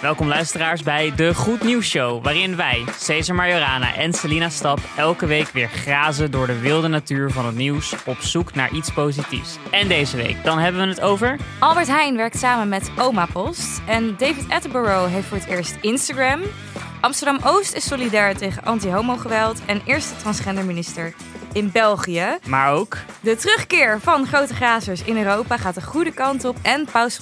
Welkom luisteraars bij de Goed Nieuws Show, waarin wij, Cesar Majorana en Selina Stap, elke week weer grazen door de wilde natuur van het nieuws op zoek naar iets positiefs. En deze week, dan hebben we het over... Albert Heijn werkt samen met Oma Post en David Attenborough heeft voor het eerst Instagram. Amsterdam Oost is solidair tegen anti-homo-geweld en eerste transgender minister in België. Maar ook... De terugkeer van grote grazers in Europa gaat de goede kant op. En paus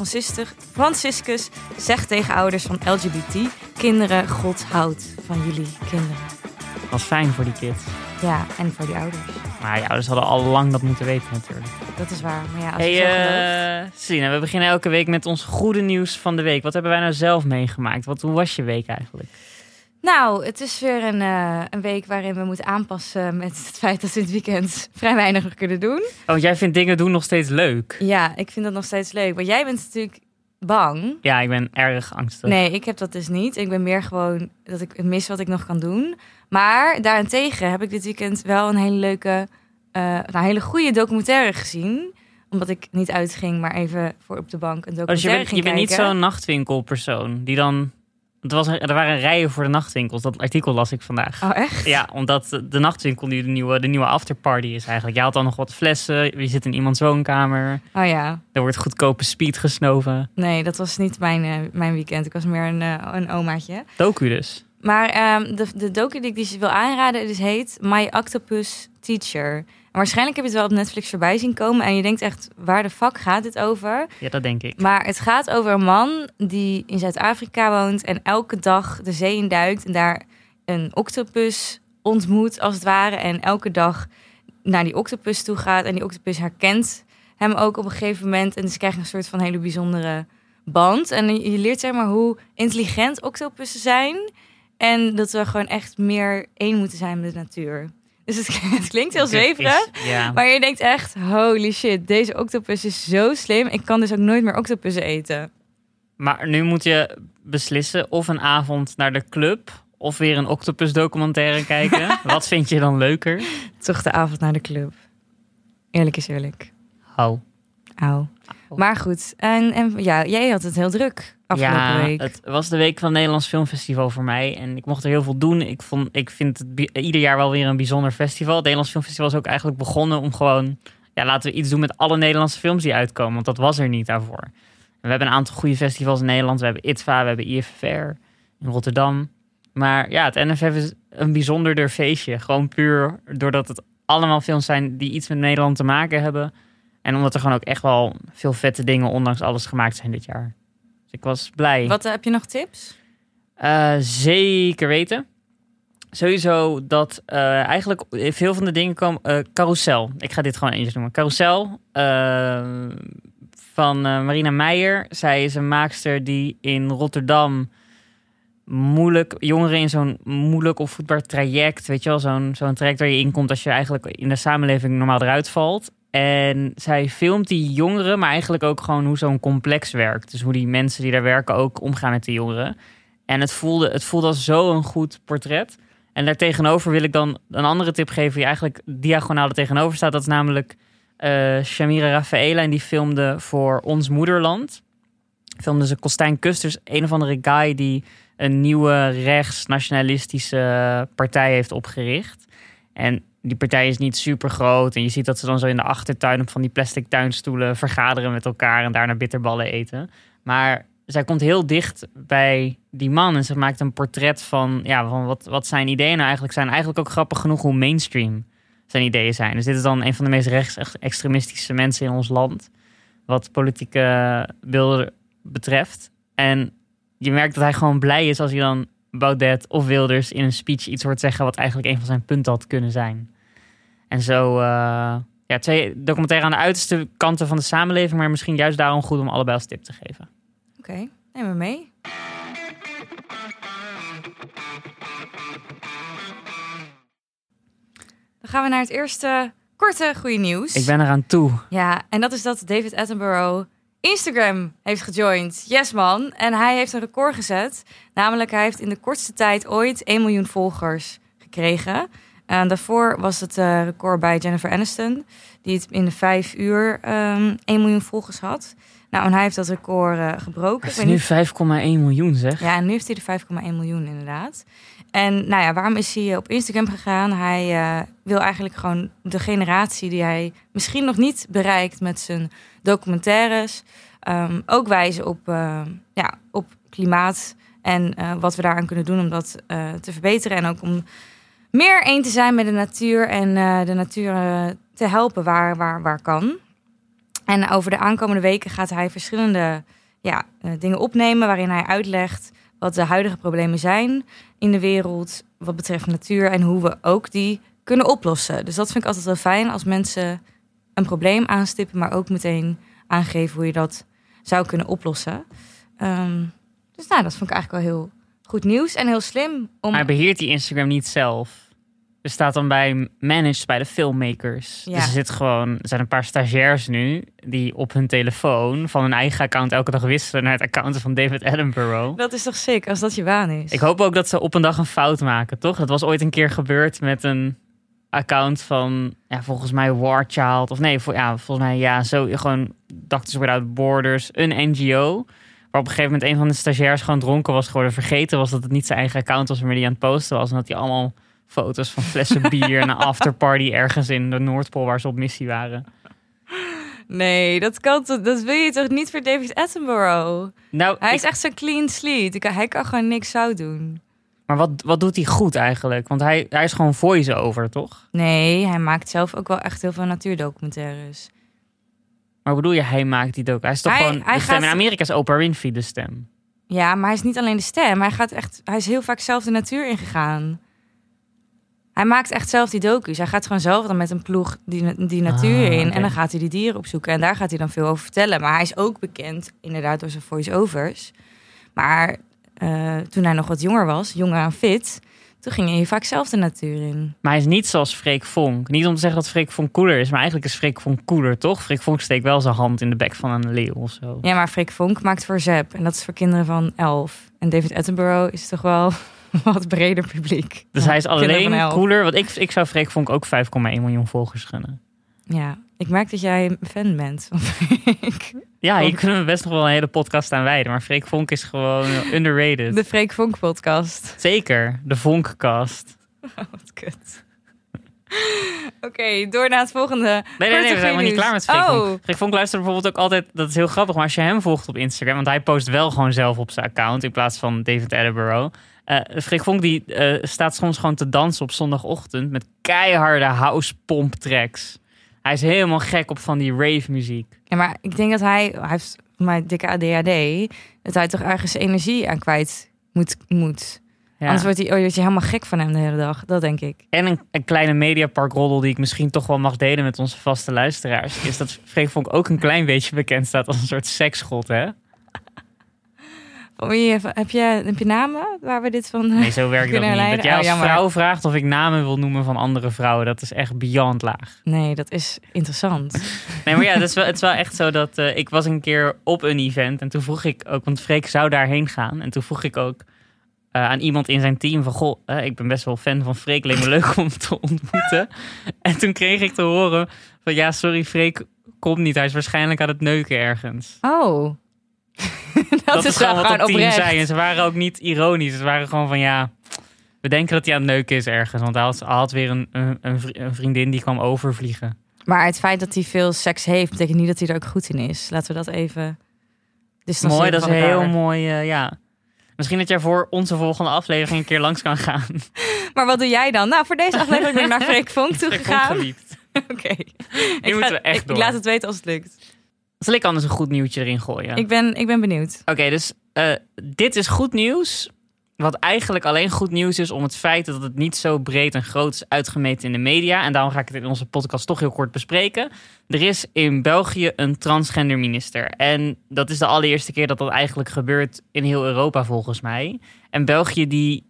Franciscus, zegt tegen ouders van LGBT... kinderen, God houdt van jullie kinderen. Wat fijn voor die kids. Ja, en voor die ouders. Maar ja, ouders hadden al lang dat moeten weten natuurlijk. Dat is waar. Maar ja, als Hey, je zo gelooft... eh Selina, we beginnen elke week met ons goede nieuws van de week. Wat hebben wij nou zelf meegemaakt? Wat, hoe was je week eigenlijk? Nou, het is weer een, eh, een week waarin we moeten aanpassen met het feit dat we dit weekend vrij weinig kunnen doen. Oh, want jij vindt dingen doen nog steeds leuk. Ja, ik vind dat nog steeds leuk. Maar jij bent natuurlijk bang. Ja, ik ben erg angstig. Nee, ik heb dat dus niet. Ik ben meer gewoon dat ik mis wat ik nog kan doen. Maar daarentegen heb ik dit weekend wel een hele leuke, nou, een hele goede documentaire gezien. Omdat ik niet uitging, maar even voor op de bank een Oh, dus je documentaire bent, ging je bent niet zo'n nachtwinkelpersoon die dan... Het was, er waren rijen voor de nachtwinkels. Dat artikel las ik vandaag. Oh, echt? Ja, omdat de nachtwinkel nu de nieuwe, de nieuwe afterparty is eigenlijk. Je haalt dan nog wat flessen. Je zit in iemands woonkamer. Oh ja. Er wordt goedkope speed gesnoven. Nee, dat was niet mijn, eh, mijn weekend. Ik was meer een, eh, een omaatje. Doku dus. Maar ehm, de, de docu die ik dus wil aanraden, dus heet My Octopus Teacher. Waarschijnlijk heb je het wel op Netflix voorbij zien komen. En je denkt echt, waar de fuck gaat dit over? Ja, dat denk ik. Maar het gaat over een man die in Zuid-Afrika woont en elke dag de zee in duikt en daar een octopus ontmoet als het ware. En elke dag naar die octopus toe gaat en die octopus herkent hem ook op een gegeven moment. En dus krijg je een soort van hele bijzondere band. En je leert zeg maar hoe intelligent octopussen zijn. En dat we gewoon echt meer één moeten zijn met de natuur. Dus het, het klinkt heel zweverig. Ja. Maar je denkt echt, holy shit, deze octopus is zo slim. Ik kan dus ook nooit meer octopussen eten. Maar nu moet je beslissen of een avond naar de club of weer een octopus documentaire kijken. Wat vind je dan leuker? Toch de avond naar de club. Eerlijk is eerlijk. Oh. Auw. Maar goed, en, en ja, jij had het heel druk afgelopen Ja, week. het was de week van het Nederlands Filmfestival voor mij. En ik mocht er heel veel doen. Ik, vond, ik vind het ieder jaar wel weer een bijzonder festival. Het Nederlands Filmfestival is ook eigenlijk begonnen om gewoon... Ja, laten we iets doen met alle Nederlandse films die uitkomen. Want dat was er niet daarvoor. En we hebben een aantal goede festivals in Nederland. We hebben ITVA, we hebben IFFR in Rotterdam. Maar ja, het NFF is een bijzonderder feestje. Gewoon puur doordat het allemaal films zijn die iets met Nederland te maken hebben. En omdat er gewoon ook echt wel veel vette dingen, ondanks alles, gemaakt zijn dit jaar. Ik was blij. Wat eh, heb je nog tips? Eh, zeker weten. Sowieso dat eh, eigenlijk veel van de dingen komen. eh Carousel. Ik ga dit gewoon eentje noemen. Carousel van Marina Meijer. Zij is een maakster die in Rotterdam moeilijk jongeren in zo'n moeilijk opvoedbaar traject, weet je wel, zo'n zo'n traject waar je in komt als je eigenlijk in de samenleving normaal eruit valt. En zij filmt die jongeren, maar eigenlijk ook gewoon hoe zo'n complex werkt. Dus hoe die mensen die daar werken ook omgaan met die jongeren. En het voelde, het voelde als zo'n goed portret. En daartegenover wil ik dan een andere tip geven die eigenlijk diagonaal er tegenover staat. Dat is namelijk eh Shamira Rafaela en die filmde voor Ons Moederland. Filmde ze Kostijn Kusters, een of andere guy die een nieuwe rechts-nationalistische partij heeft opgericht. En die partij is niet super groot. En je ziet dat ze dan zo in de achtertuin op van die plastic tuinstoelen vergaderen met elkaar en daarna bitterballen eten. Maar zij komt heel dicht bij die man en ze maakt een portret van, ja, van wat, wat zijn ideeën nou eigenlijk zijn. Eigenlijk ook grappig genoeg hoe mainstream zijn ideeën zijn. Dus dit is dan een van de meest rechtsextremistische mensen in ons land. Wat politieke beelden betreft. En je merkt dat hij gewoon blij is als hij dan Baudet of Wilders in een speech iets hoort zeggen wat eigenlijk een van zijn punten had kunnen zijn. En zo, eh, ja, twee documentaire aan de uiterste kanten van de samenleving, maar misschien juist daarom goed om allebei als tip te geven. Oké, neem me mee. Dan gaan we naar het eerste korte goede nieuws. Ik ben eraan toe. Ja, en dat is dat David Attenborough Instagram heeft gejoind. Yes man. En hij heeft een record gezet. Namelijk, hij heeft in de kortste tijd ooit 1 miljoen volgers gekregen. En daarvoor was het eh, record bij Jennifer Aniston. Die het in de vijf uur ehm 1 miljoen volgers had. Nou, en hij heeft dat record eh, gebroken. Het is nu niet- 5,1 miljoen zeg. Ja, en nu heeft hij er 5,1 miljoen inderdaad. En nou ja, waarom is hij eh, op Instagram gegaan? Hij wil eigenlijk gewoon de generatie die hij misschien nog niet bereikt met zijn documentaires... ehm, ook wijzen op, eh, ja, op klimaat en wat we daaraan kunnen doen om dat te verbeteren. En ook om meer één te zijn met de natuur en eh, de natuur eh, te helpen waar, waar, waar kan. En over de aankomende weken gaat hij verschillende ja, eh, dingen opnemen waarin hij uitlegt wat de huidige problemen zijn in de wereld wat betreft natuur en hoe we ook die kunnen oplossen. Dus dat vind ik altijd wel fijn als mensen een probleem aanstippen, maar ook meteen aangeven hoe je dat zou kunnen oplossen. Ehm, dus nou, dat vond ik eigenlijk wel heel goed nieuws en heel slim om. Hij beheert die Instagram niet zelf. Er staat dan bij managed bij de filmmakers. Ja. Dus er zit gewoon, er zijn een paar stagiairs nu die op hun telefoon van hun eigen account elke dag wisselen naar het account van David Attenborough. Dat is toch sick als dat je baan is? Ik hoop ook dat ze op een dag een fout maken, toch? Dat was ooit een keer gebeurd met een account van, ja, volgens mij War Child. Of nee, voor, ja, volgens mij, ja, zo gewoon Doctors Without Borders, een NGO. Waar op een gegeven moment een van de stagiairs gewoon dronken was geworden. Vergeten was dat het niet zijn eigen account was, maar die aan het posten was. En dat hij allemaal foto's van flessen bier en een afterparty ergens in de Noordpool waar ze op missie waren. Nee, dat kan toch, dat wil je toch niet voor David Attenborough? Nou, Hij ik- is echt zo clean slate. Hij kan gewoon niks zout doen. maar wat, wat doet hij goed eigenlijk? Want hij, hij is gewoon voice-over, toch? Nee, hij maakt zelf ook wel echt heel veel natuurdocumentaires. Maar bedoel je, hij maakt die ook? Hij is toch Hij- gewoon hij de stem. gaat- In Amerika is Oprah Winfrey de stem. Ja, maar hij is niet alleen de stem. Hij, gaat echt, hij is heel vaak zelf de natuur ingegaan. Hij maakt echt zelf die docu's. Hij gaat gewoon zelf dan met een ploeg die, die natuur Ah, in. En dan gaat hij die dieren opzoeken. En daar gaat hij dan veel over vertellen. Maar hij is ook bekend, inderdaad, door zijn voice-overs. Maar eh, toen hij nog wat jonger was, jonger en fit... toen ging hij vaak zelf de natuur in. Maar hij is niet zoals Freek Vonk. Niet om te zeggen dat Freek Vonk cooler is, maar eigenlijk is Freek Vonk cooler, toch? Freek Vonk steekt wel zijn hand in de bek van een leeuw of zo. Ja, maar Freek Vonk maakt voor Zep. En dat is voor kinderen van elf. En David Attenborough is toch wel wat breder publiek. Dus Ja, hij is alleen cooler. Want ik, ik zou Freek Vonk ook 5,1 miljoen volgers gunnen. Ja, ik merk dat jij een fan bent van Freek. Ja, hier kunnen we best nog wel een hele podcast aan wijden. Maar Freek Vonk is gewoon underrated. De Freek Vonk podcast. Zeker, de Vonkcast. Wat kut. Oké, door naar het volgende. Nee, nee, nee, we zijn helemaal niet klaar met Freek Oh, Vonk. Freek Vonk luistert bijvoorbeeld ook altijd, dat is heel grappig, maar als je hem volgt op Instagram, want hij post wel gewoon zelf op zijn account in plaats van David Attenborough. Eh Freek Vonk die eh, staat soms gewoon te dansen op zondagochtend met keiharde house pomp tracks. Hij is helemaal gek op van die rave muziek. Ja, maar ik denk dat hij, hij heeft mijn dikke ADHD, dat hij toch ergens energie aan kwijt moet. moet. Ja. Anders wordt hij, oh, je wordt je helemaal gek van hem de hele dag. Dat denk ik. En een, een kleine mediaparkroddel die ik misschien toch wel mag delen met onze vaste luisteraars. Is dat Freek Vonk ook een klein beetje bekend staat als een soort seksgod, hè? Wie, heb, je, heb je namen waar we dit van... Nee, zo werkt dat niet. Dat jij Oh, als vrouw vraagt of ik namen wil noemen van andere vrouwen, dat is echt beyond laag. Nee, dat is interessant. Nee, maar ja, het is wel, het is wel echt zo dat eh, ik was een keer op een event en toen vroeg ik ook, want Freek zou daarheen gaan. En toen vroeg ik ook aan iemand in zijn team van, goh, eh, ik ben best wel fan van Freek, leek me leuk om te ontmoeten. En toen kreeg ik te horen van, ja, sorry, Freek komt niet, hij is waarschijnlijk aan het neuken ergens. Oh. dat, is wel wat het team oprecht. zei. En ze waren ook niet ironisch. Ze waren gewoon van ja, we denken dat hij aan het neuken is ergens. Want hij had, hij had weer een, een, een vri- een vriendin die kwam overvliegen. Maar het feit dat hij veel seks heeft, betekent niet dat hij er ook goed in is. Laten we dat even Mooi, dat is elkaar. heel mooi. eh, ja. Misschien dat jij voor onze volgende aflevering een keer langs kan gaan. Maar wat doe jij dan? Nou, voor deze aflevering ben ik naar Freek Vonk geliefd. Oké. Ik, moeten we echt ik, door. ik laat het weten als het lukt. Zal ik anders een goed nieuwtje erin gooien? Ik, ben, ik ben benieuwd. Oké, dus eh, dit is goed nieuws. Wat eigenlijk alleen goed nieuws is om het feit dat het niet zo breed en groot is uitgemeten in de media. En daarom ga ik het in onze podcast toch heel kort bespreken. Er is in België een transgender minister. En dat is de allereerste keer dat dat eigenlijk gebeurt in heel Europa volgens mij. En België die...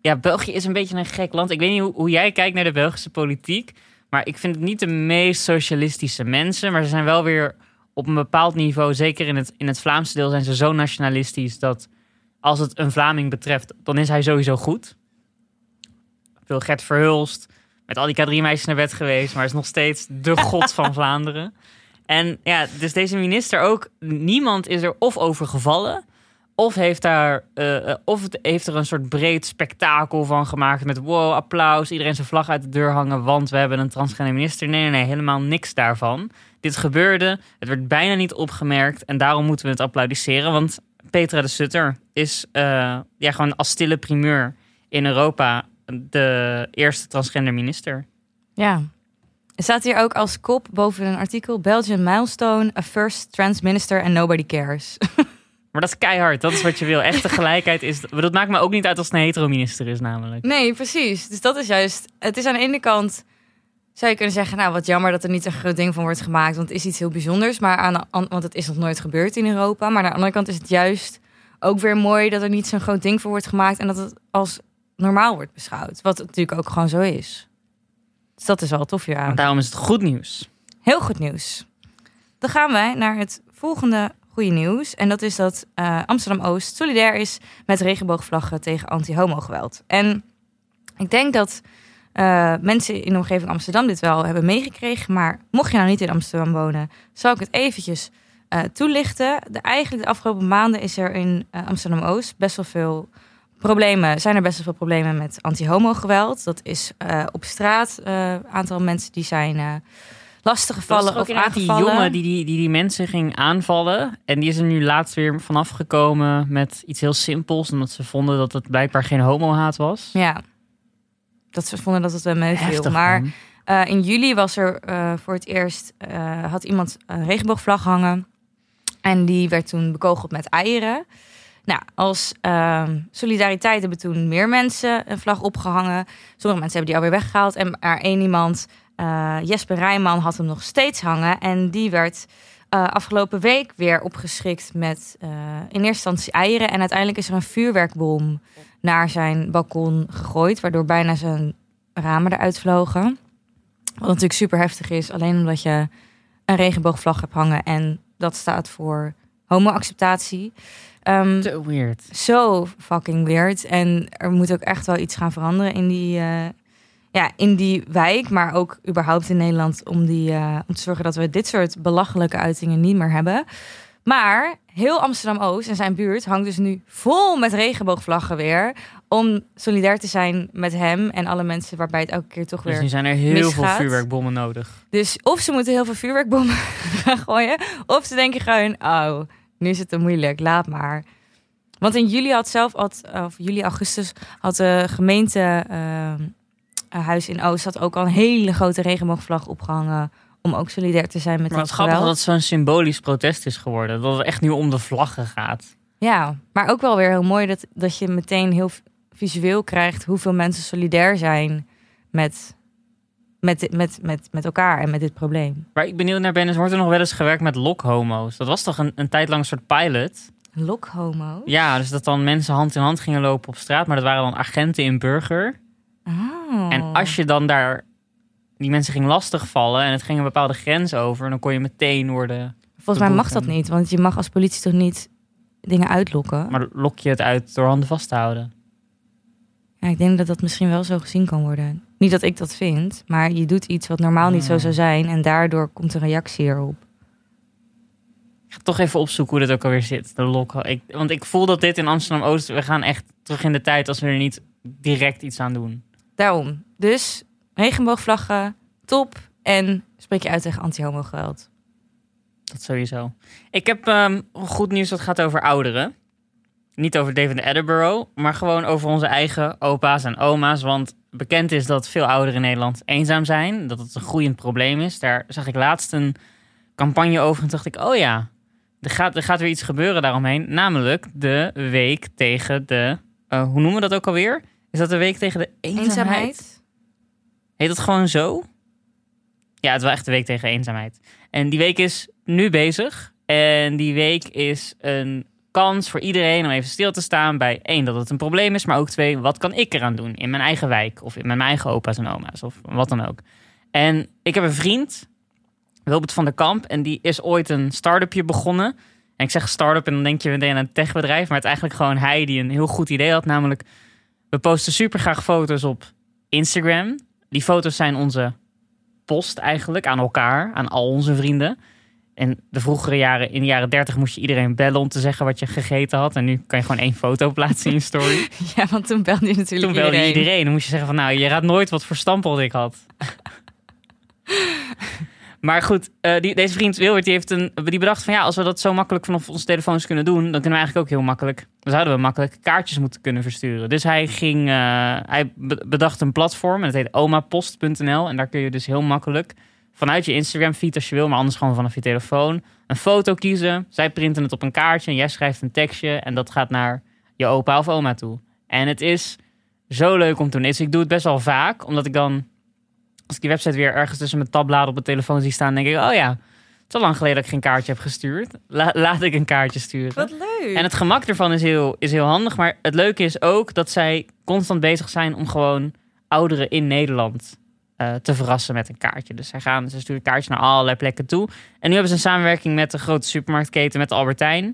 Ja, België is een beetje een gek land. Ik weet niet hoe, jij kijkt naar de Belgische politiek. Maar ik vind het niet de meest socialistische mensen. Maar ze zijn wel weer op een bepaald niveau, zeker in het, in het Vlaamse deel, zijn ze zo nationalistisch dat als het een Vlaming betreft, dan is hij sowieso goed. Veel Gert Verhulst, met al die K3-meisjes naar bed geweest, maar is nog steeds de god van Vlaanderen. En ja, dus deze minister ook, niemand is er of over gevallen, of heeft, daar, eh, eh, of het heeft er een soort breed spektakel van gemaakt met wow, applaus, iedereen zijn vlag uit de deur hangen, want we hebben een transgender minister. Nee, nee, nee, helemaal niks daarvan. Dit gebeurde, het werd bijna niet opgemerkt en daarom moeten we het applaudisseren, want Petra de Sutter is eh, ja, gewoon als stille primeur in Europa de eerste transgender minister. Ja. Er staat hier ook als kop boven een artikel... Belgian milestone, a first trans minister and nobody cares. Maar dat is keihard. Dat is wat je wil. Echte gelijkheid is. Dat maakt me ook niet uit als het een hetero-minister is, namelijk. Nee, precies. Dus dat is juist. Het is aan de ene kant. Zou je kunnen zeggen, nou wat jammer dat er niet een groot ding van wordt gemaakt, want het is iets heel bijzonders. Maar aan de, want het is nog nooit gebeurd in Europa. Maar aan de andere kant is het juist ook weer mooi dat er niet zo'n groot ding voor wordt gemaakt en dat het als normaal wordt beschouwd. Wat natuurlijk ook gewoon zo is. Dus dat is wel tof hier aan. En daarom is het goed nieuws. Heel goed nieuws. Dan gaan wij naar het volgende goede nieuws. En dat is dat eh, Amsterdam-Oost solidair is met regenboogvlaggen tegen anti-homo-geweld. En ik denk dat eh, mensen in de omgeving Amsterdam dit wel hebben meegekregen. Maar mocht je nou niet in Amsterdam wonen, zal ik het eventjes eh, toelichten. De, eigenlijk de afgelopen maanden is er in eh, Amsterdam-Oost best wel veel problemen. Zijn er best wel veel problemen met anti-homo-geweld. Dat is op straat. Een aantal mensen die zijn lastiggevallen of ook inderdaad die aangevallen. jongen die die, die die mensen ging aanvallen. En die is er nu laatst weer vanaf gekomen met iets heel simpels. Omdat ze vonden dat het blijkbaar geen homohaat was. Ja, dat ze vonden dat het wel meeviel. Maar eh, in juli was er eh, voor het eerst... eh, had iemand een regenboogvlag hangen. En die werd toen bekogeld met eieren. Nou, als ehm, solidariteit hebben toen meer mensen een vlag opgehangen. Sommige mensen hebben die alweer weggehaald. En maar één iemand, Jesper Rijman, had hem nog steeds hangen. En die werd eh, afgelopen week weer opgeschikt met eh, in eerste instantie eieren. En uiteindelijk is er een vuurwerkbom naar zijn balkon gegooid. Waardoor bijna zijn ramen eruit vlogen. Wat natuurlijk super heftig is. Alleen omdat je een regenboogvlag hebt hangen. En dat staat voor homo-acceptatie. Ehm, Te weird. zo fucking weird. En er moet ook echt wel iets gaan veranderen in die, eh, ja, in die wijk. Maar ook überhaupt in Nederland. Om, die, eh, om te zorgen dat we dit soort belachelijke uitingen niet meer hebben. Maar heel Amsterdam-Oost en zijn buurt hangt dus nu vol met regenboogvlaggen weer. Om solidair te zijn met hem en alle mensen waarbij het elke keer toch Dus weer nu zijn er heel misgaat. veel vuurwerkbommen nodig. dus of ze moeten heel veel vuurwerkbommen gaan gooien. Of ze denken gewoon, oh, nu is het te moeilijk, laat maar. Want in juli had zelf, had, of juli, augustus, had de gemeente eh, Huis in Oost had ook al een hele grote regenboogvlag opgehangen. Om ook solidair te zijn met Maar het het grappig geweld. dat het zo'n symbolisch protest is geworden. Dat het echt nu om de vlaggen gaat. Ja, maar ook wel weer heel mooi dat, dat je meteen heel visueel krijgt hoeveel mensen solidair zijn met, met, met, met, met elkaar en met dit probleem. Waar ik benieuwd naar ben, is wordt er nog wel eens gewerkt met lokhomo's? Dat was toch een, een tijd lang een soort pilot? Lokhomo? Ja, dus dat dan mensen hand in hand gingen lopen op straat. Maar dat waren dan agenten in burger. Oh. En als je dan daar die mensen ging lastigvallen en het ging een bepaalde grens over, dan kon je meteen worden. Volgens mij mag dat niet, want je mag als politie toch niet dingen uitlokken. Maar lok je het uit door handen vast te houden. Ja, ik denk dat dat misschien wel zo gezien kan worden. Niet dat ik dat vind, maar je doet iets wat normaal niet zo Ja. zou zijn en daardoor komt een reactie erop. Ik ga toch even opzoeken hoe dit ook alweer zit. De lok. Ik, want ik voel dat dit in Amsterdam Oost. We gaan echt terug in de tijd als we er niet direct iets aan doen. Daarom. Dus regenboogvlaggen, top en spreek je uit tegen anti-homo geweld. Dat sowieso. Ik heb ehm, goed nieuws dat gaat over ouderen. Niet over David Attenborough, maar gewoon over onze eigen opa's en oma's. Want bekend is dat veel ouderen in Nederland eenzaam zijn. Dat het een groeiend probleem is. Daar zag ik laatst een campagne over en dacht ik, oh ja, er gaat, er gaat weer iets gebeuren daaromheen. Namelijk de week tegen de, eh, hoe noemen we dat ook alweer? Is dat de week tegen de eenzaamheid? Eenzaamheid? Heet het gewoon zo? Ja, het is wel echt de week tegen eenzaamheid. En die week is nu bezig. En die week is een kans voor iedereen om even stil te staan bij één, dat het een probleem is. Maar ook twee, wat kan ik eraan doen in mijn eigen wijk? Of in mijn eigen opa's en oma's of wat dan ook. En ik heb een vriend, Wilbert van der Kamp. En die is ooit een start-upje begonnen. En ik zeg start-up en dan denk je meteen aan een techbedrijf. Maar het is eigenlijk gewoon hij die een heel goed idee had. Namelijk, we posten super graag foto's op Instagram. Die foto's zijn onze post eigenlijk aan elkaar, aan al onze vrienden. in de vroegere jaren, in de jaren 30, moest je iedereen bellen om te zeggen wat je gegeten had. En nu kan je gewoon één foto plaatsen in je story. Ja, want toen belde je natuurlijk Toen belde iedereen. iedereen. Dan moest je zeggen van nou, je raadt nooit wat voor stamppot ik had. maar goed, eh, die, deze vriend Wilbert die heeft een, die bedacht van ja, als we dat zo makkelijk vanaf onze telefoons kunnen doen, dan kunnen we eigenlijk ook heel makkelijk, dan zouden we makkelijk kaartjes moeten kunnen versturen. Dus hij ging, eh, hij be- bedacht een platform en het heet omapost.nl en daar kun je dus heel makkelijk vanuit je Instagram feed als je wil, maar anders gewoon vanaf je telefoon een foto kiezen. Zij printen het op een kaartje en jij schrijft een tekstje en dat gaat naar je opa of oma toe. En het is zo leuk om te doen. Dus ik doe het best wel vaak, omdat ik dan, als ik die website weer ergens tussen mijn tabbladen op mijn telefoon zie staan, denk ik, oh ja, het is al lang geleden dat ik geen kaartje heb gestuurd. La- laat ik een kaartje sturen. Wat leuk. En het gemak ervan is heel, is heel handig. Maar het leuke is ook dat zij constant bezig zijn om gewoon ouderen in Nederland eh, te verrassen met een kaartje. Dus zij gaan, ze sturen kaartjes naar allerlei plekken toe. En nu hebben ze een samenwerking met de grote supermarktketen, met Albertijn.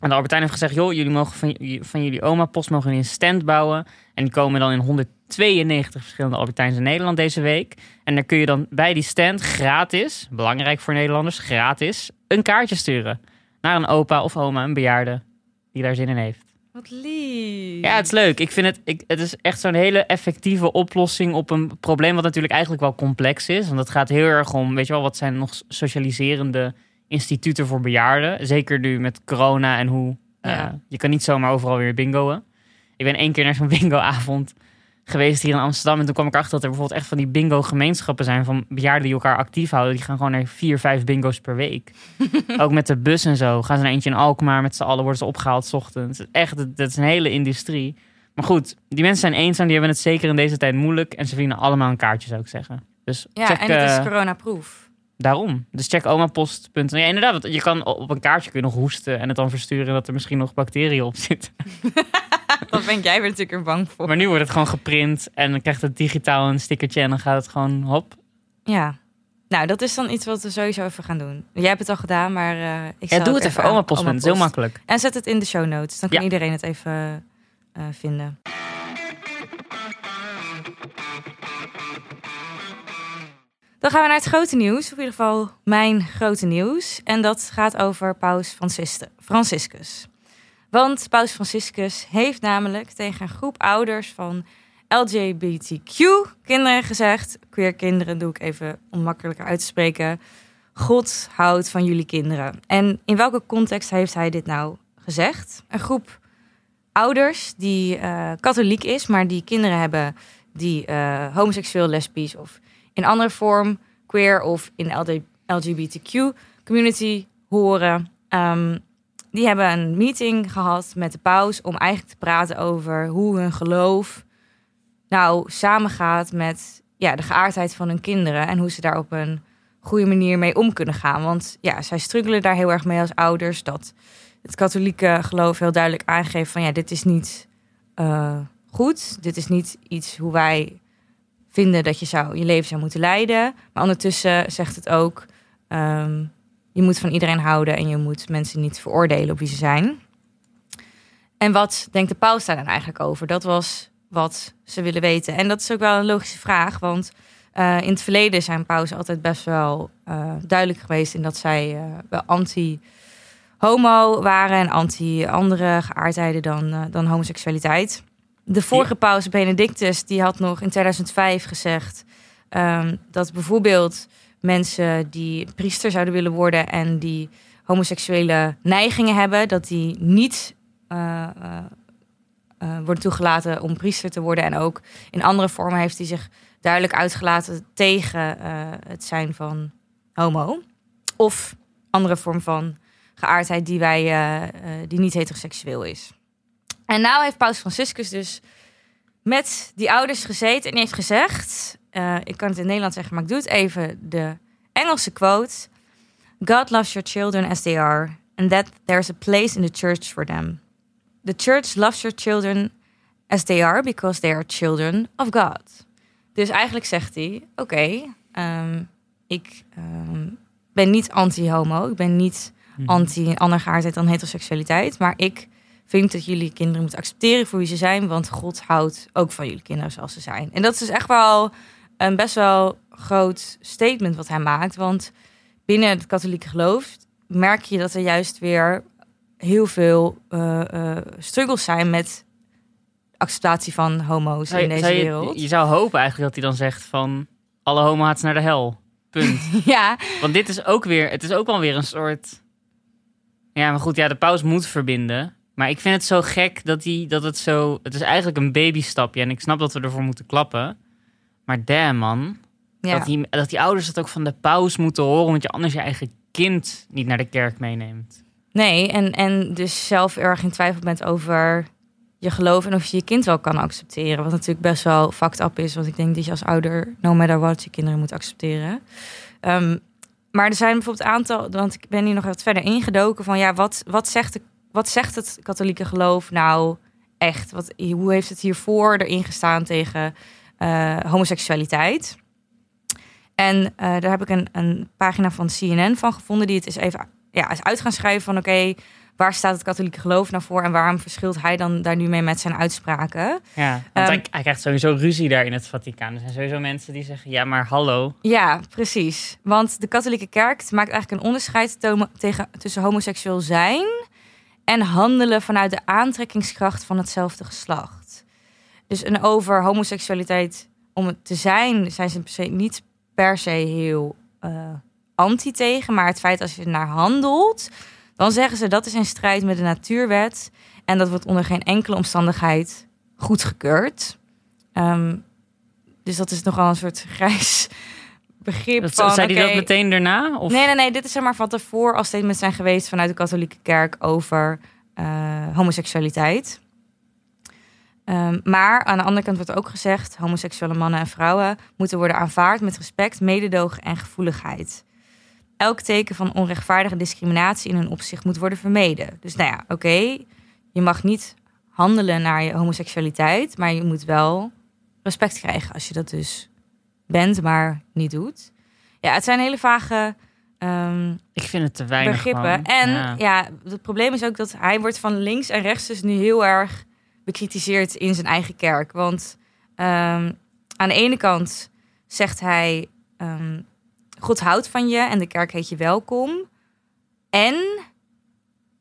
En de Albertijn heeft gezegd, joh, jullie mogen van, van jullie oma-post mogen jullie een stand bouwen. En die komen dan in 192 verschillende Albertijns in Nederland deze week. En dan kun je dan bij die stand gratis, belangrijk voor Nederlanders, gratis, een kaartje sturen. Naar een opa of oma, een bejaarde, die daar zin in heeft. Wat lief. Ja, het is leuk. Ik vind het, ik, het is echt zo'n hele effectieve oplossing op een probleem wat natuurlijk eigenlijk wel complex is. Want het gaat heel erg om, weet je wel, wat zijn nog socialiserende instituten voor bejaarden. Zeker nu met corona en hoe eh, je kan niet zomaar overal weer bingoen. Ik ben één keer naar zo'n bingoavond geweest hier in Amsterdam. En toen kwam ik achter dat er bijvoorbeeld echt van die bingo-gemeenschappen zijn van bejaarden die elkaar actief houden. Die gaan gewoon naar vier, vijf bingo's per week. Ook met de bus en zo. Gaan ze naar eentje in Alkmaar met z'n allen, worden ze opgehaald 's ochtends. Echt, dat is een hele industrie. Maar goed, die mensen zijn eenzaam, die hebben het zeker in deze tijd moeilijk. En ze verdienen allemaal een kaartje, zou ik zeggen. Dus Ja, check, en het is eh, coronaproof. Daarom. Dus check omapost.nl. Ja, inderdaad, want je kan op een kaartje kun je nog hoesten en het dan versturen dat er misschien nog bacteriën op zitten. Dat ben jij er natuurlijk er bang voor. Maar nu wordt het gewoon geprint en dan krijgt het digitaal een stickertje en dan gaat het gewoon hop. Ja. Nou, dat is dan iets wat we sowieso even gaan doen. Jij hebt het al gedaan, maar eh ik Ja, doe het even, omapost. Het is heel makkelijk. En zet het in de show notes. Dan kan Ja. iedereen het even eh, vinden. Dan gaan we naar het grote nieuws. Of in ieder geval mijn grote nieuws. En dat gaat over Paus Franciscus. Want Paus Franciscus heeft namelijk tegen een groep ouders van LGBTQ-kinderen gezegd... queer kinderen doe ik even om makkelijker uit te spreken... God houdt van jullie kinderen. En in welke context heeft hij dit nou gezegd? Een groep ouders die eh, katholiek is, maar die kinderen hebben die eh, homoseksueel, lesbisch of in andere vorm queer of in de LGBTQ community horen. Ehm, die hebben een meeting gehad met de paus om eigenlijk te praten over hoe hun geloof nou samengaat met ja, de geaardheid van hun kinderen en hoe ze daar op een goede manier mee om kunnen gaan. Want ja, zij struggelen daar heel erg mee als ouders. Dat het katholieke geloof heel duidelijk aangeeft van ja, dit is niet eh, goed. Dit is niet iets hoe wij vinden dat je zou, je leven zou moeten leiden. Maar ondertussen zegt het ook, ehm, je moet van iedereen houden en je moet mensen niet veroordelen op wie ze zijn. En wat denkt de paus daar dan eigenlijk over? Dat was wat ze willen weten. En dat is ook wel een logische vraag, want uh, in het verleden zijn pauzen altijd best wel uh, duidelijk geweest in dat zij uh, wel anti-homo waren en anti-andere geaardheden dan, dan homoseksualiteit. De vorige paus, Benedictus, die had nog in 2005 gezegd um, dat bijvoorbeeld mensen die priester zouden willen worden en die homoseksuele neigingen hebben, dat die niet uh, worden toegelaten om priester te worden. En ook in andere vormen heeft hij zich duidelijk uitgelaten tegen het zijn van homo. Of andere vorm van geaardheid die, wij, die niet heteroseksueel is. En nou heeft Paus Franciscus dus met die ouders gezeten en heeft gezegd... Uh, ik kan het in Nederland zeggen, maar ik doe het even. De Engelse quote. God loves your children as they are. And that there's a place in the church for them. The church loves your children as they are... because they are children of God. Dus eigenlijk zegt hij: Oké, okay, um, ik um, ben niet anti-homo. Ik ben niet Mhm. anti-andere geaardheid dan heteroseksualiteit. Maar ik vind dat jullie kinderen moeten accepteren voor wie ze zijn. Want God houdt ook van jullie kinderen zoals ze zijn. En dat is dus echt wel een best wel groot statement wat hij maakt. Want binnen het katholieke geloof merk je dat er juist weer heel veel eh, struggles zijn met acceptatie van homo's Zou in deze zou je- wereld. je zou hopen eigenlijk dat hij dan zegt van... Alle homo's naar de hel. Punt. Ja, Want dit is ook weer... Het is ook wel weer een soort... Ja, maar goed. Ja, de paus moet verbinden. Maar ik vind het zo gek dat, hij, dat het zo... Het is eigenlijk een babystapje. En ik snap dat we ervoor moeten klappen. Maar damn, man. ja. Dat, die, dat die ouders het ook van de paus moeten horen. Want je anders je eigen kind niet naar de kerk meeneemt. nee. En, en dus zelf erg in twijfel bent over je geloof en of je je kind wel kan accepteren. Wat natuurlijk best wel fucked up is. Want ik denk dat je als ouder, no matter what, je kinderen moet accepteren. Ehm, maar er zijn bijvoorbeeld aantal, want ik ben hier nog wat verder ingedoken van ja, wat, wat, zegt, de, wat zegt het katholieke geloof nou echt? Wat, hoe heeft het hiervoor erin gestaan tegen eh, homoseksualiteit? En eh, daar heb ik een, een pagina van CNN van gevonden die het is even ja, is uit gaan schrijven van oké, waar staat het katholieke geloof nou voor en waarom verschilt hij dan daar nu mee met zijn uitspraken? Ja, want Ehm, hij, krijgt sowieso ruzie daar in het Vaticaan. Er zijn sowieso mensen die zeggen... Ja, maar hallo. Ja, precies. Want de katholieke kerk maakt eigenlijk een onderscheid tegen, tussen homoseksueel zijn en handelen vanuit de aantrekkingskracht van hetzelfde geslacht. Dus een over homoseksualiteit om het te zijn, zijn ze per se, niet per se heel eh, anti tegen. Maar het feit als je naar handelt, dan zeggen ze dat is in strijd met de natuurwet. En dat wordt onder geen enkele omstandigheid goedgekeurd. Ehm, dus dat is nogal een soort grijs begrip Dat, van... zei hij dat meteen daarna? Of? Nee, nee, nee. Dit is zeg maar van tevoren als statement zijn geweest vanuit de katholieke kerk over eh, homoseksualiteit. Ehm, maar aan de andere kant wordt ook gezegd: homoseksuele mannen en vrouwen moeten worden aanvaard met respect, mededogen en gevoeligheid. Elk teken van onrechtvaardige discriminatie in hun opzicht moet worden vermeden. Dus nou ja, oké, je mag niet handelen naar je homoseksualiteit, maar je moet wel respect krijgen als je dat dus bent, maar niet doet. Ja, het zijn hele vage ehm, Ik vind het te weinig begrippen. En Ja. ja. het probleem is ook dat hij wordt van links en rechts dus nu heel erg bekritiseerd in zijn eigen kerk. Want ehm, aan de ene kant zegt hij: ehm, God houdt van je en de kerk heet je welkom. En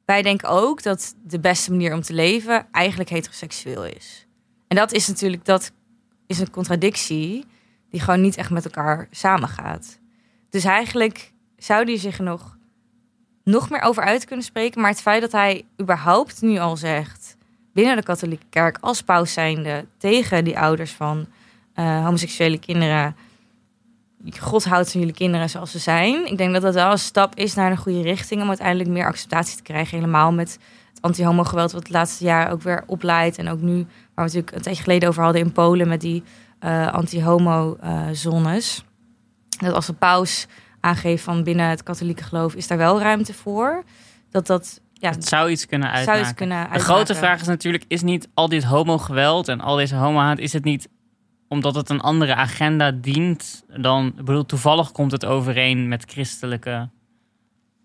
wij denken ook dat de beste manier om te leven eigenlijk heteroseksueel is. En dat is natuurlijk dat is een contradictie die gewoon niet echt met elkaar samengaat. Dus eigenlijk zou die zich nog, nog meer over uit kunnen spreken. Maar het feit dat hij überhaupt nu al zegt binnen de katholieke kerk als paus zijnde tegen die ouders van eh, homoseksuele kinderen. God houdt van jullie kinderen zoals ze zijn. Ik denk dat dat wel een stap is naar een goede richting om uiteindelijk meer acceptatie te krijgen. Helemaal met het anti-homo geweld wat het laatste jaar ook weer opleidt. En ook nu, waar we natuurlijk een tijdje geleden over hadden in Polen met die eh, anti-homo eh, zones. Dat als de paus aangeeft van binnen het katholieke geloof is daar wel ruimte voor. Dat dat ja, Het zou iets kunnen uitmaken. zou iets kunnen De grote vraag is natuurlijk, is niet al dit homo-geweld en al deze homo-haat, is het niet omdat het een andere agenda dient dan, ik bedoel, toevallig komt het overeen met christelijke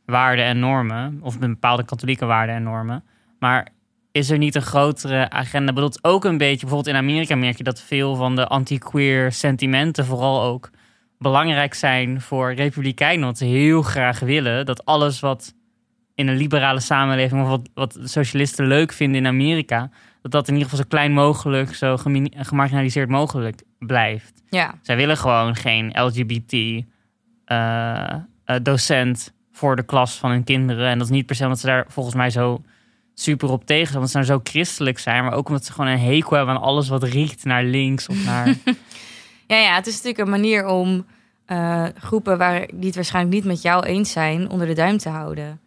waarden en normen, of met bepaalde katholieke waarden en normen, maar is er niet een grotere agenda? Ik bedoel, het ook een beetje, bijvoorbeeld in Amerika merk je dat veel van de anti-queer sentimenten vooral ook belangrijk zijn voor republikeinen, want ze heel graag willen dat alles wat in een liberale samenleving, of wat, wat socialisten leuk vinden in Amerika, dat dat in ieder geval zo klein mogelijk, zo gemarginaliseerd mogelijk blijft. Ja, Zij willen gewoon geen LGBT eh, eh, docent voor de klas van hun kinderen. En dat is niet per se omdat ze daar volgens mij zo super op tegen omdat ze zo christelijk zijn, maar ook omdat ze gewoon een hekel hebben aan alles wat riekt naar links of naar. ja, ja, het is natuurlijk een manier om eh, groepen waar, die het waarschijnlijk niet met jou eens zijn, onder de duim te houden.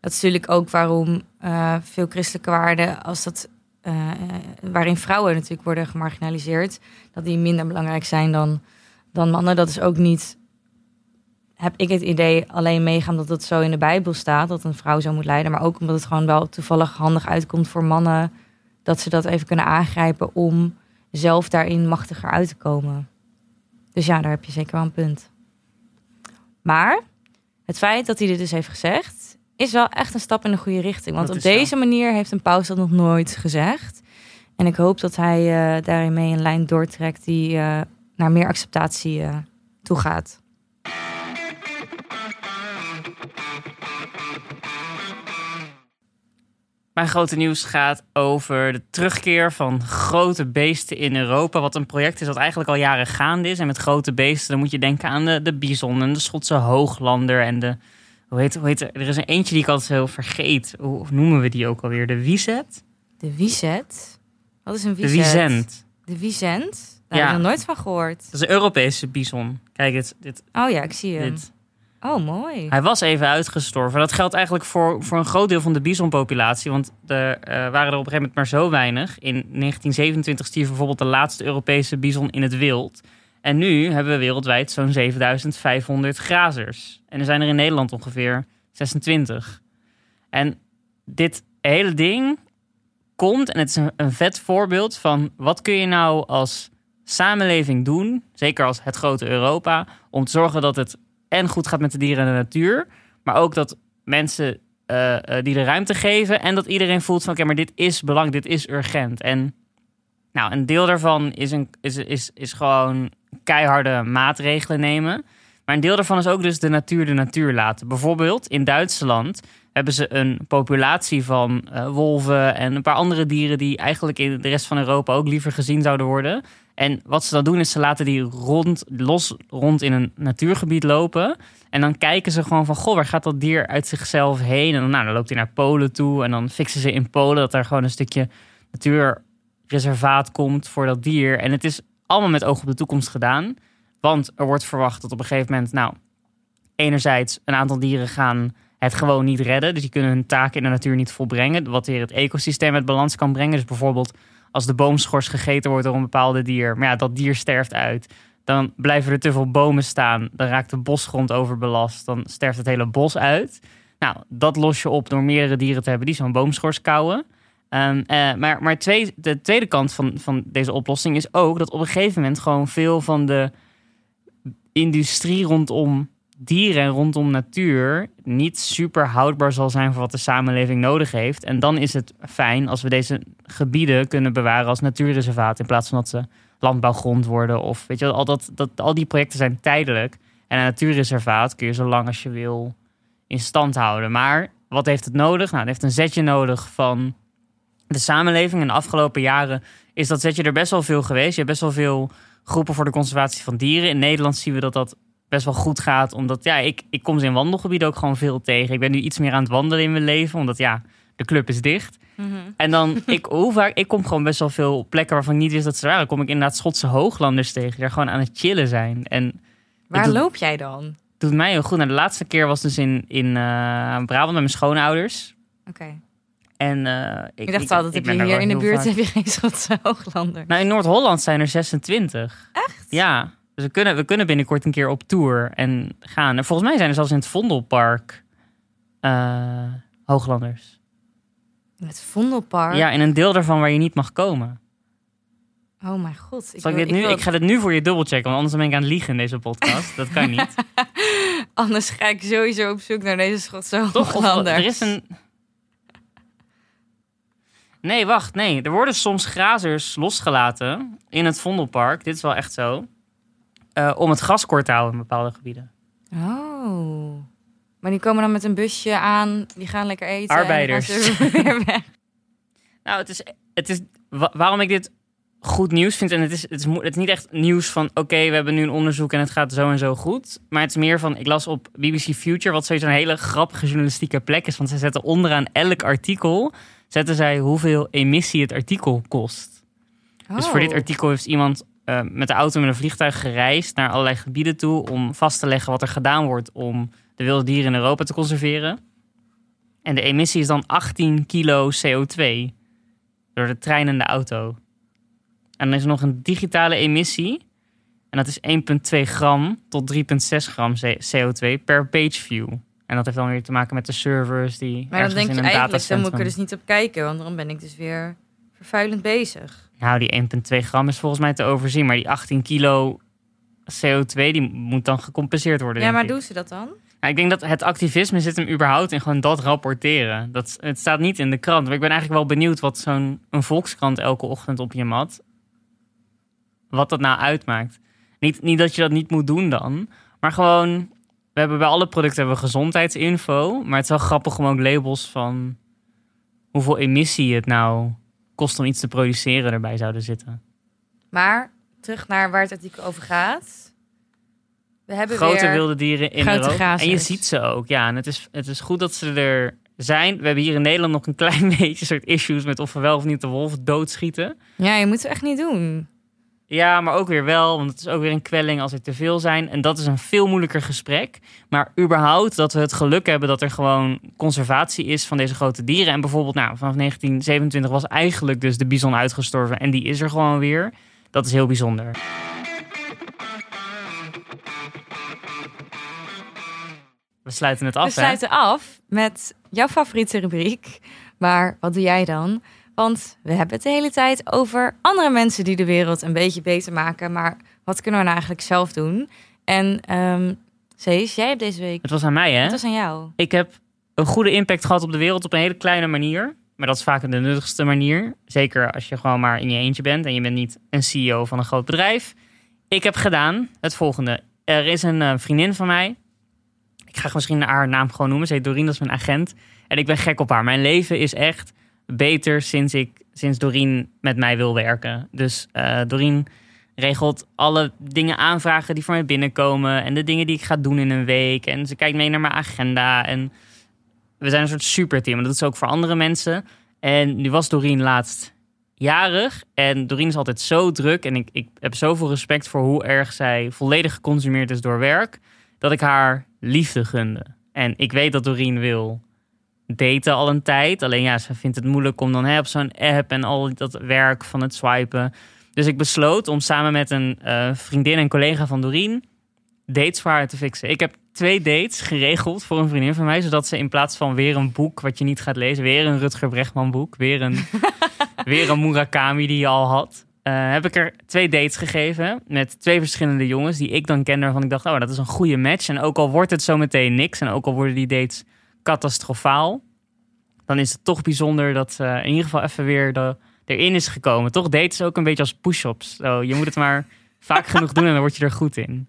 Dat is natuurlijk ook waarom eh, veel christelijke waarden, als dat, eh, waarin vrouwen natuurlijk worden gemarginaliseerd, dat die minder belangrijk zijn dan, dan mannen. Dat is ook niet, heb ik het idee, alleen meegaan dat het zo in de Bijbel staat, dat een vrouw zo moet leiden, maar ook omdat het gewoon wel toevallig handig uitkomt voor mannen, dat ze dat even kunnen aangrijpen om zelf daarin machtiger uit te komen. Dus ja, daar heb je zeker wel een punt. Maar het feit dat hij dit dus heeft gezegd, is wel echt een stap in de goede richting. Want Dat op zo. deze manier heeft een paus dat nog nooit gezegd. En ik hoop dat hij eh, daarin mee een lijn doortrekt die eh, naar meer acceptatie eh, toe gaat. Mijn grote nieuws gaat over de terugkeer van grote beesten in Europa. Wat een project is dat eigenlijk al jaren gaande is. En met grote beesten, dan moet je denken aan de, de bison en de Schotse hooglander. En de, hoe heet, hoe heet er? Er is een eentje die ik altijd heel vergeet. Hoe noemen we die ook alweer? De Wieset? De Wieset? Wat is een De Wieset? Wiesent. De Wiesent? Daar Ja. heb ik nog nooit van gehoord. Dat is een Europese bison. Kijk, dit, dit, Oh ja, ik zie hem. dit. Oh, mooi. Hij was even uitgestorven. Dat geldt eigenlijk voor, voor een groot deel van de bisonpopulatie. Want er eh, waren er op een gegeven moment maar zo weinig. In 1927 stierf bijvoorbeeld de laatste Europese bison in het wild. En nu hebben we wereldwijd zo'n 7500 grazers. En er zijn er in Nederland ongeveer 26. En dit hele ding komt, en het is een, een vet voorbeeld van wat kun je nou als samenleving doen, zeker als het grote Europa, om te zorgen dat het en goed gaat met de dieren en de natuur, maar ook dat mensen eh, die de ruimte geven en dat iedereen voelt van oké, maar dit is belangrijk, dit is urgent. En nou, een deel daarvan is, een, is, is, is gewoon keiharde maatregelen nemen. Maar een deel daarvan is ook dus de natuur de natuur laten. Bijvoorbeeld in Duitsland hebben ze een populatie van eh, wolven en een paar andere dieren die eigenlijk in de rest van Europa ook liever gezien zouden worden. En wat ze dan doen is ze laten die rond, los rond in een natuurgebied lopen. En dan kijken ze gewoon van, goh, waar gaat dat dier uit zichzelf heen? En dan, nou, dan loopt hij naar Polen toe en dan fixen ze in Polen dat er gewoon een stukje natuurreservaat komt voor dat dier. En het is allemaal met oog op de toekomst gedaan. Want er wordt verwacht dat op een gegeven moment, nou, enerzijds een aantal dieren gaan het gewoon niet redden. Dus die kunnen hun taken in de natuur niet volbrengen. Wat weer het ecosysteem uit balans kan brengen. Dus bijvoorbeeld als de boomschors gegeten wordt door een bepaalde dier. Maar ja, dat dier sterft uit. Dan blijven er te veel bomen staan. Dan raakt de bosgrond overbelast. Dan sterft het hele bos uit. Nou, dat los je op door meerdere dieren te hebben die zo'n boomschors kauwen. Ehm, eh, maar maar twee, de tweede kant van, van deze oplossing is ook dat op een gegeven moment gewoon veel van de industrie rondom dieren en rondom natuur niet super houdbaar zal zijn voor wat de samenleving nodig heeft. En dan is het fijn als we deze gebieden kunnen bewaren als natuurreservaat in plaats van dat ze landbouwgrond worden of weet je al dat, dat al die projecten zijn tijdelijk en een natuurreservaat kun je zo lang als je wil in stand houden. Maar wat heeft het nodig? Nou, het heeft een zetje nodig van de samenleving. In de afgelopen jaren is dat zetje er best wel veel geweest. Je hebt best wel veel groepen voor de conservatie van dieren. In Nederland zien we dat dat best wel goed gaat. Omdat ja, ik, ik kom ze in wandelgebieden ook gewoon veel tegen. Ik ben nu iets meer aan het wandelen in mijn leven. Omdat ja, de club is dicht. Mhm. En dan, ik, hoe vaak, ik kom gewoon best wel veel plekken waarvan ik niet wist dat ze er waren. kom ik inderdaad Schotse hooglanders tegen. Die daar gewoon aan het chillen zijn. En Waar doet- loop jij dan? doet mij heel goed. Nou, de laatste keer was dus in, in eh, Brabant met mijn schoonouders. Oké. En, eh, ik, Ik dacht altijd, ik heb je hier in de buurt vaak. heb je geen Schotse hooglander. Nou, in Noord-Holland zijn er 26. Echt? Ja, dus we kunnen, we kunnen binnenkort een keer op tour en gaan. En volgens mij zijn er zelfs in het Vondelpark eh, Hooglanders. Het Vondelpark. Ja, in een deel daarvan waar je niet mag komen. Oh mijn god. Ik, wil- dit nu, wil- ik ga dit nu voor je dubbelchecken, want anders ben ik aan het liegen in deze podcast. Dat kan niet. Anders ga ik sowieso op zoek naar deze Schotse Toch? Of, hooglander. er is een... Nee, wacht. Nee, er worden soms grazers losgelaten in het Vondelpark. Dit is wel echt zo. Eh, om het gas kort te houden in bepaalde gebieden. Oh. Maar die komen dan met een busje aan. Die gaan lekker eten. Arbeiders. Nou, het is, het is wa- waarom ik dit goed nieuws vind. En het is, het is, mo- het is niet echt nieuws van oké, we hebben nu een onderzoek en het gaat zo en zo goed. Maar het is meer van, ik las op BBC Future, wat sowieso een hele grappige journalistieke plek is. Want ze zetten onderaan elk artikel, zetten zij hoeveel emissie het artikel kost. Dus voor dit Oh. artikel heeft iemand eh, met de auto met een vliegtuig gereisd naar allerlei gebieden toe om vast te leggen wat er gedaan wordt om de wilde dieren in Europa te conserveren. En de emissie is dan 18 kilo CO2 door de trein en de auto. En dan is er nog een digitale emissie. En dat is 1,2 gram tot 3,6 gram CO2 per pageview. En dat heeft dan weer te maken met de servers die Maar dan denk in je een eigenlijk, dan moet ik er dus niet op kijken. Want dan ben ik dus weer vervuilend bezig. Nou, die 1,2 gram is volgens mij te overzien. Maar die 18 kilo CO2, die moet dan gecompenseerd worden. Ja, maar ik. doen ze dat dan? Nou, ik denk dat het activisme zit hem überhaupt in gewoon dat rapporteren. Dat, het staat niet in de krant. Maar ik ben eigenlijk wel benieuwd wat zo'n volkskrant elke ochtend op je mat... wat dat nou uitmaakt. Niet, niet dat je dat niet moet doen dan. Maar gewoon... We hebben bij alle producten hebben we gezondheidsinfo. Maar het is wel grappig om ook labels van... hoeveel emissie het nou kost om iets te produceren erbij zouden zitten. Maar terug naar waar het artikel over gaat. We hebben Grote weer... wilde dieren in grote Europa. En je ziet ze ook. Ja, en het is, het is goed dat ze er zijn. We hebben hier in Nederland nog een klein beetje soort issues met of we wel of niet de wolf doodschieten. Ja, je moet het echt niet doen. Ja, maar ook weer wel, want het is ook weer een kwelling als er te veel zijn. En dat is een veel moeilijker gesprek. Maar überhaupt dat we het geluk hebben dat er gewoon conservatie is van deze grote dieren. En bijvoorbeeld, nou, vanaf 1927 was eigenlijk dus de bison uitgestorven en die is er gewoon weer. Dat is heel bijzonder. We sluiten het af, We sluiten af met jouw favoriete rubriek. Maar wat doe jij dan? Want we hebben het de hele tijd over andere mensen die de wereld een beetje beter maken. Maar wat kunnen we nou eigenlijk zelf doen? En ehm Cees, jij hebt deze week... Het was aan mij, hè? Het was aan jou. Ik heb een goede impact gehad op de wereld op een hele kleine manier. Maar dat is vaak de nuttigste manier. Zeker als je gewoon maar in je eentje bent en je bent niet een CEO van een groot bedrijf. Ik heb gedaan het volgende. Er is een eh, vriendin van mij. Ik ga misschien haar naam gewoon noemen. Ze heet Doreen, dat is mijn agent. En ik ben gek op haar. Mijn leven is echt beter sinds, ik, sinds Doreen met mij wil werken. Dus eh Doreen regelt alle dingen aanvragen die voor mij binnenkomen. En de dingen die ik ga doen in een week. En ze kijkt mee naar mijn agenda. En we zijn een soort superteam. En dat ze ook voor andere mensen. En nu was Doreen laatst jarig. En Doreen is altijd zo druk. En ik, ik heb zoveel respect voor hoe erg zij volledig geconsumeerd is door werk. Dat ik haar liefde gunde. En ik weet dat Doreen wil daten al een tijd. Alleen ja, ze vindt het moeilijk om dan hè, op zo'n app en al dat werk van het swipen. Dus ik besloot om samen met een eh, vriendin en collega van Doreen dates voor haar te fixen. Ik heb twee dates geregeld voor een vriendin van mij, zodat ze in plaats van weer een boek wat je niet gaat lezen, weer een Rutger Bregman boek, weer een, weer een Murakami die je al had, eh, heb ik er twee dates gegeven met twee verschillende jongens die ik dan kende, waarvan ik dacht, oh, dat is een goede match. En ook al wordt het zo meteen niks en ook al worden die dates catastrofaal, dan is het toch bijzonder dat ze in ieder geval even weer erin is gekomen. Toch daten is ook een beetje als push-ups. Zo, je moet het maar vaak genoeg doen en dan word je er goed in.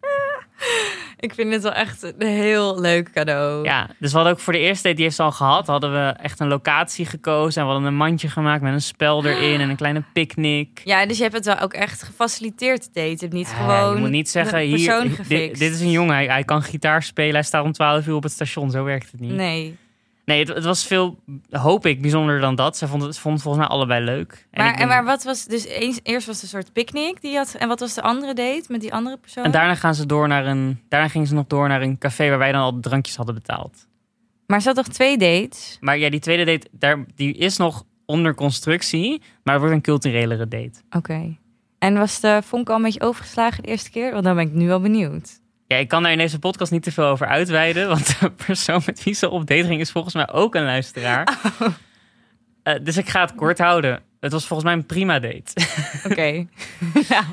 Ik vind het wel echt een heel leuk cadeau. Ja, dus we hadden ook voor de eerste date, die heeft ze al gehad, hadden we echt een locatie gekozen. En we hadden een mandje gemaakt met een spel erin en een kleine picknick. Ja, dus je hebt het wel ook echt gefaciliteerd te daten. Je hebt niet Ja, gewoon je moet niet zeggen, hier, dit, dit is een jongen, hij, hij kan gitaar spelen, hij staat om 12 uur op het station. Zo werkt het niet. Nee. Nee, het, het was veel, hoop ik, bijzonder dan dat. Ze vonden het vond volgens mij allebei leuk. Maar, ik en maar wat was dus eens, eerst was het een soort picknick die je had en wat was de andere date met die andere persoon? en daarna gaan ze door naar een, daarna gingen ze nog door naar een café waar wij dan al de drankjes hadden betaald. Maar ze had toch twee dates? Maar ja, die tweede date, daar, die is nog onder constructie, maar het wordt een culturelere date. Oké. En was de vonk al een beetje overgeslagen de eerste keer? Want dan ben ik nu wel benieuwd. Ja, ik kan daar in deze podcast niet te veel over uitweiden, want de persoon met wie ze op date ging is volgens mij ook een luisteraar. Eh, dus ik ga het kort houden. Het was volgens mij een prima date. Oké. nou,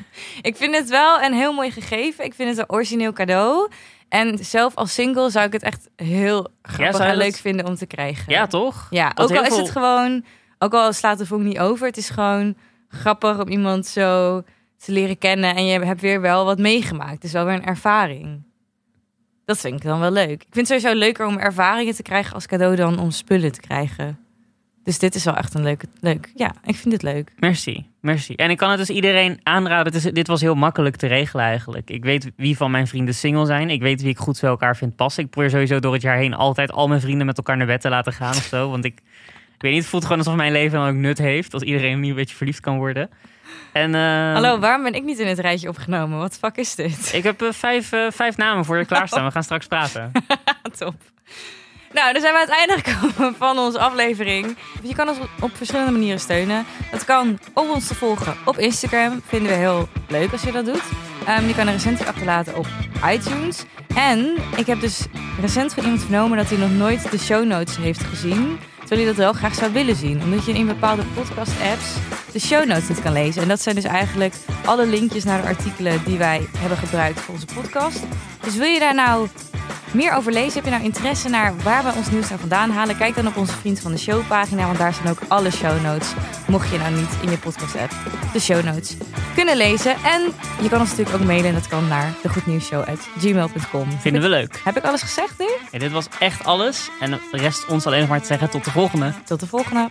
ik vind het wel een heel mooi gegeven. Ik vind het een origineel cadeau. En zelf als single zou ik het echt heel grappig en leuk vinden om te krijgen. ja, toch? Ja, ook al is het gewoon, ook al slaat de vonk niet over, het is gewoon grappig om iemand zo te leren kennen en je hebt weer wel wat meegemaakt. Het is wel weer een ervaring. Dat vind ik dan wel leuk. Ik vind het sowieso leuker om ervaringen te krijgen als cadeau dan om spullen te krijgen. Dus dit is wel echt een leuke, leuk. Ja, ik vind het leuk. Merci, merci. En ik kan het dus iedereen aanraden. Is, dit was heel makkelijk te regelen eigenlijk. Ik weet wie van mijn vrienden single zijn. Ik weet wie ik goed bij elkaar vind passen. Ik probeer sowieso door het jaar heen altijd al mijn vrienden met elkaar naar bed te laten gaan of zo. Want ik weet niet, het voelt gewoon alsof mijn leven dan ook nut heeft. Als iedereen nu een beetje verliefd kan worden. En, eh, Hallo, waarom ben ik niet in het rijtje opgenomen? Wat fuck is dit? Ik heb eh, vijf, eh, vijf namen voor je klaarstaan. We gaan straks praten. Top. Nou, dan zijn we aan het einde gekomen van onze aflevering. Je kan ons op verschillende manieren steunen. Dat kan om ons te volgen op Instagram. Vinden we heel leuk als je dat doet. Ehm, je kan een recensie achterlaten op iTunes. En ik heb dus recent van iemand vernomen dat hij nog nooit de show notes heeft gezien. Terwijl hij dat wel graag zou willen zien. Omdat je in bepaalde podcast-apps de show notes niet kan lezen. En dat zijn dus eigenlijk alle linkjes naar de artikelen die wij hebben gebruikt voor onze podcast. Dus wil je daar nou meer over lezen? Heb je nou interesse naar waar we ons nieuws nou vandaan halen? Kijk dan op onze Vriend van de Show pagina, want daar staan ook alle show notes. Mocht je nou niet in je podcast app de show notes kunnen lezen. En je kan ons natuurlijk ook mailen en dat kan naar degoednieuwsshow.gmail.com. Vinden we leuk. Heb ik alles gezegd nu? Ja, dit was echt alles. En de rest ons alleen nog maar te zeggen tot de volgende. Tot de volgende.